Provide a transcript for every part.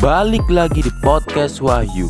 Balik lagi di podcast Wahyu.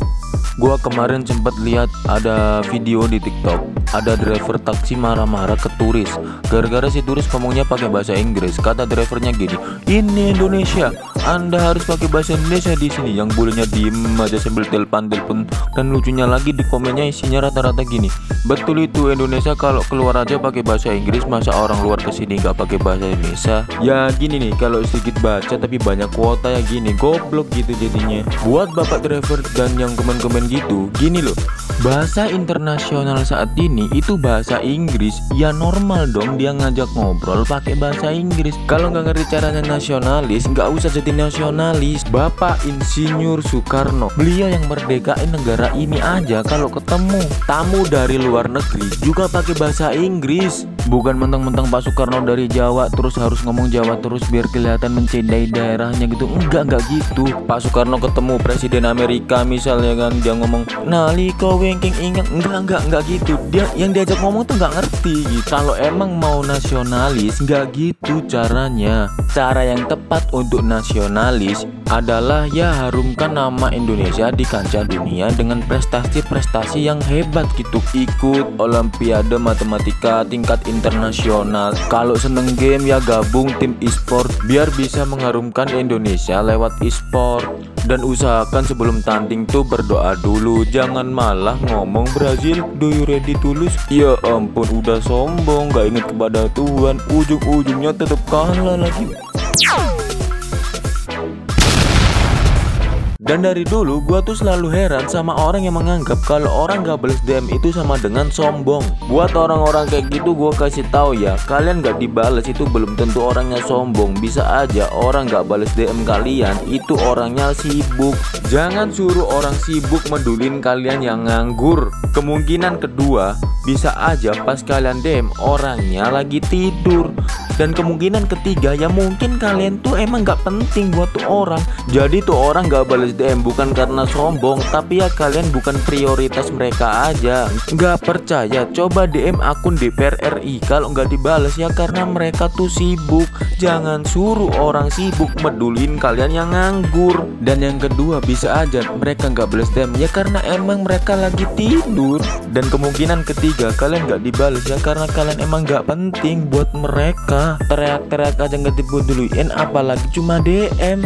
Gua kemarin sempat lihat ada video di TikTok Ada driver taksi marah-marah ke turis. Gara-gara si turis ngomongnya pakai bahasa Inggris. Kata drivernya gini Ini Indonesia. Anda harus pakai bahasa Indonesia di sini. Yang bolehnya diem aja sambil telepon-telepon. Dan lucunya lagi di komennya isinya rata-rata gini Betul itu Indonesia kalau keluar aja pakai bahasa Inggris Masa orang luar ke sini nggak pakai bahasa Indonesia? Ya gini nih kalau sedikit baca tapi banyak kuota ya gini Goblok gitu jadinya. Buat bapak driver dan yang komen-komen gitu Gini loh Bahasa internasional saat ini itu bahasa Inggris. Ya normal dong dia ngajak ngobrol pakai bahasa Inggris. Kalau nggak ngerti caranya nasionalis nggak usah jadi nasionalis. Bapak Insinyur Soekarno Beliau yang merdekain negara ini aja Kalau ketemu tamu dari luar negeri juga pakai bahasa Inggris Bukan mentang-mentang Pak Soekarno dari Jawa terus harus ngomong Jawa terus biar kelihatan mencintai daerahnya gitu. Enggak, enggak gitu. Pak Soekarno ketemu Presiden Amerika misalnya kan Dia ngomong Naliko wengking ingat. Enggak, enggak, enggak gitu. Dia yang diajak ngomong tuh enggak ngerti gitu. Kalau emang mau nasionalis enggak gitu caranya. Cara yang tepat untuk nasionalis adalah ya harumkan nama Indonesia di kancah dunia dengan prestasi-prestasi yang hebat gitu. Ikut olimpiade matematika tingkat internasional. Kalau seneng game ya gabung tim e-sport biar bisa mengharumkan Indonesia lewat e-sport. Dan usahakan sebelum tanding tuh berdoa dulu jangan malah ngomong Brazil do you ready tulus ya ampun udah sombong gak inget kepada Tuhan. Ujung-ujungnya tetap kalah lagi Dan dari dulu gue tuh selalu heran sama orang yang menganggap kalau orang gak balas DM itu sama dengan sombong. Buat orang-orang kayak gitu gue kasih tahu ya, kalian gak dibales itu belum tentu orangnya sombong. Bisa aja orang gak balas DM kalian itu orangnya sibuk. Jangan suruh orang sibuk medulin kalian yang nganggur. Kemungkinan kedua bisa aja pas kalian DM orangnya lagi tidur. Dan kemungkinan ketiga ya mungkin kalian tuh emang gak penting buat tuh orang. Jadi tuh orang gak balas DM bukan karena sombong tapi ya kalian bukan prioritas mereka aja. Nggak percaya? Coba DM akun DPR RI kalau nggak dibales ya karena mereka tuh sibuk. Jangan suruh orang sibuk medulin kalian yang nganggur. Dan yang kedua bisa aja mereka nggak balas DM ya karena emang mereka lagi tidur dan kemungkinan ketiga kalian nggak dibales ya karena kalian emang nggak penting buat mereka. Teriak-teriak aja nggak dibuduluin apalagi cuma DM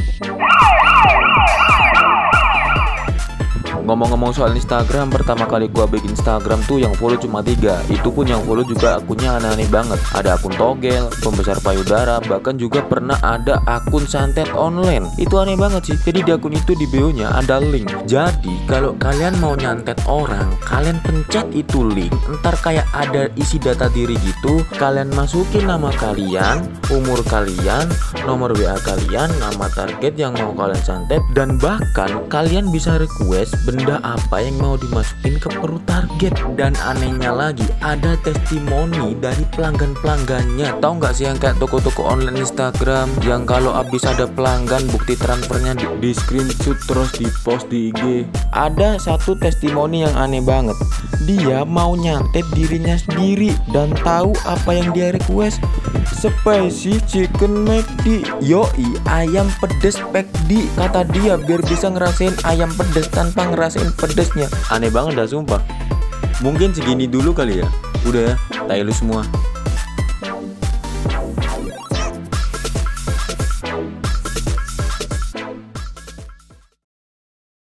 Ngomong-ngomong soal Instagram, pertama kali gua bikin Instagram tuh yang follow cuma tiga. Itu pun yang follow juga akunnya aneh-aneh banget. Ada akun togel, pembesar payudara, bahkan juga pernah ada akun santet online. Itu aneh banget sih. Jadi di akun itu di bio-nya ada link. Jadi kalau kalian mau nyantet orang, kalian pencet itu link. Ntar kayak ada isi data diri gitu. Kalian masukin nama kalian, umur kalian, nomor WA kalian, nama target yang mau kalian santet, dan bahkan kalian bisa request benda apa yang mau dimasukin ke perut target? Dan anehnya lagi ada testimoni dari pelanggan-pelanggannya. Tahu nggak sih yang kayak toko-toko online Instagram yang kalau habis ada pelanggan bukti transfernya di, di screenshot terus di post di IG ada satu testimoni yang aneh banget. Dia mau nyantet dirinya sendiri dan tahu apa yang dia request. Spicy chicken McD. Yoi ayam pedes McD kata dia biar bisa ngerasain ayam pedes tanpa ngerasain pedesnya. Aneh banget dah sumpah. Mungkin segini dulu kali ya. Udah ya tai semua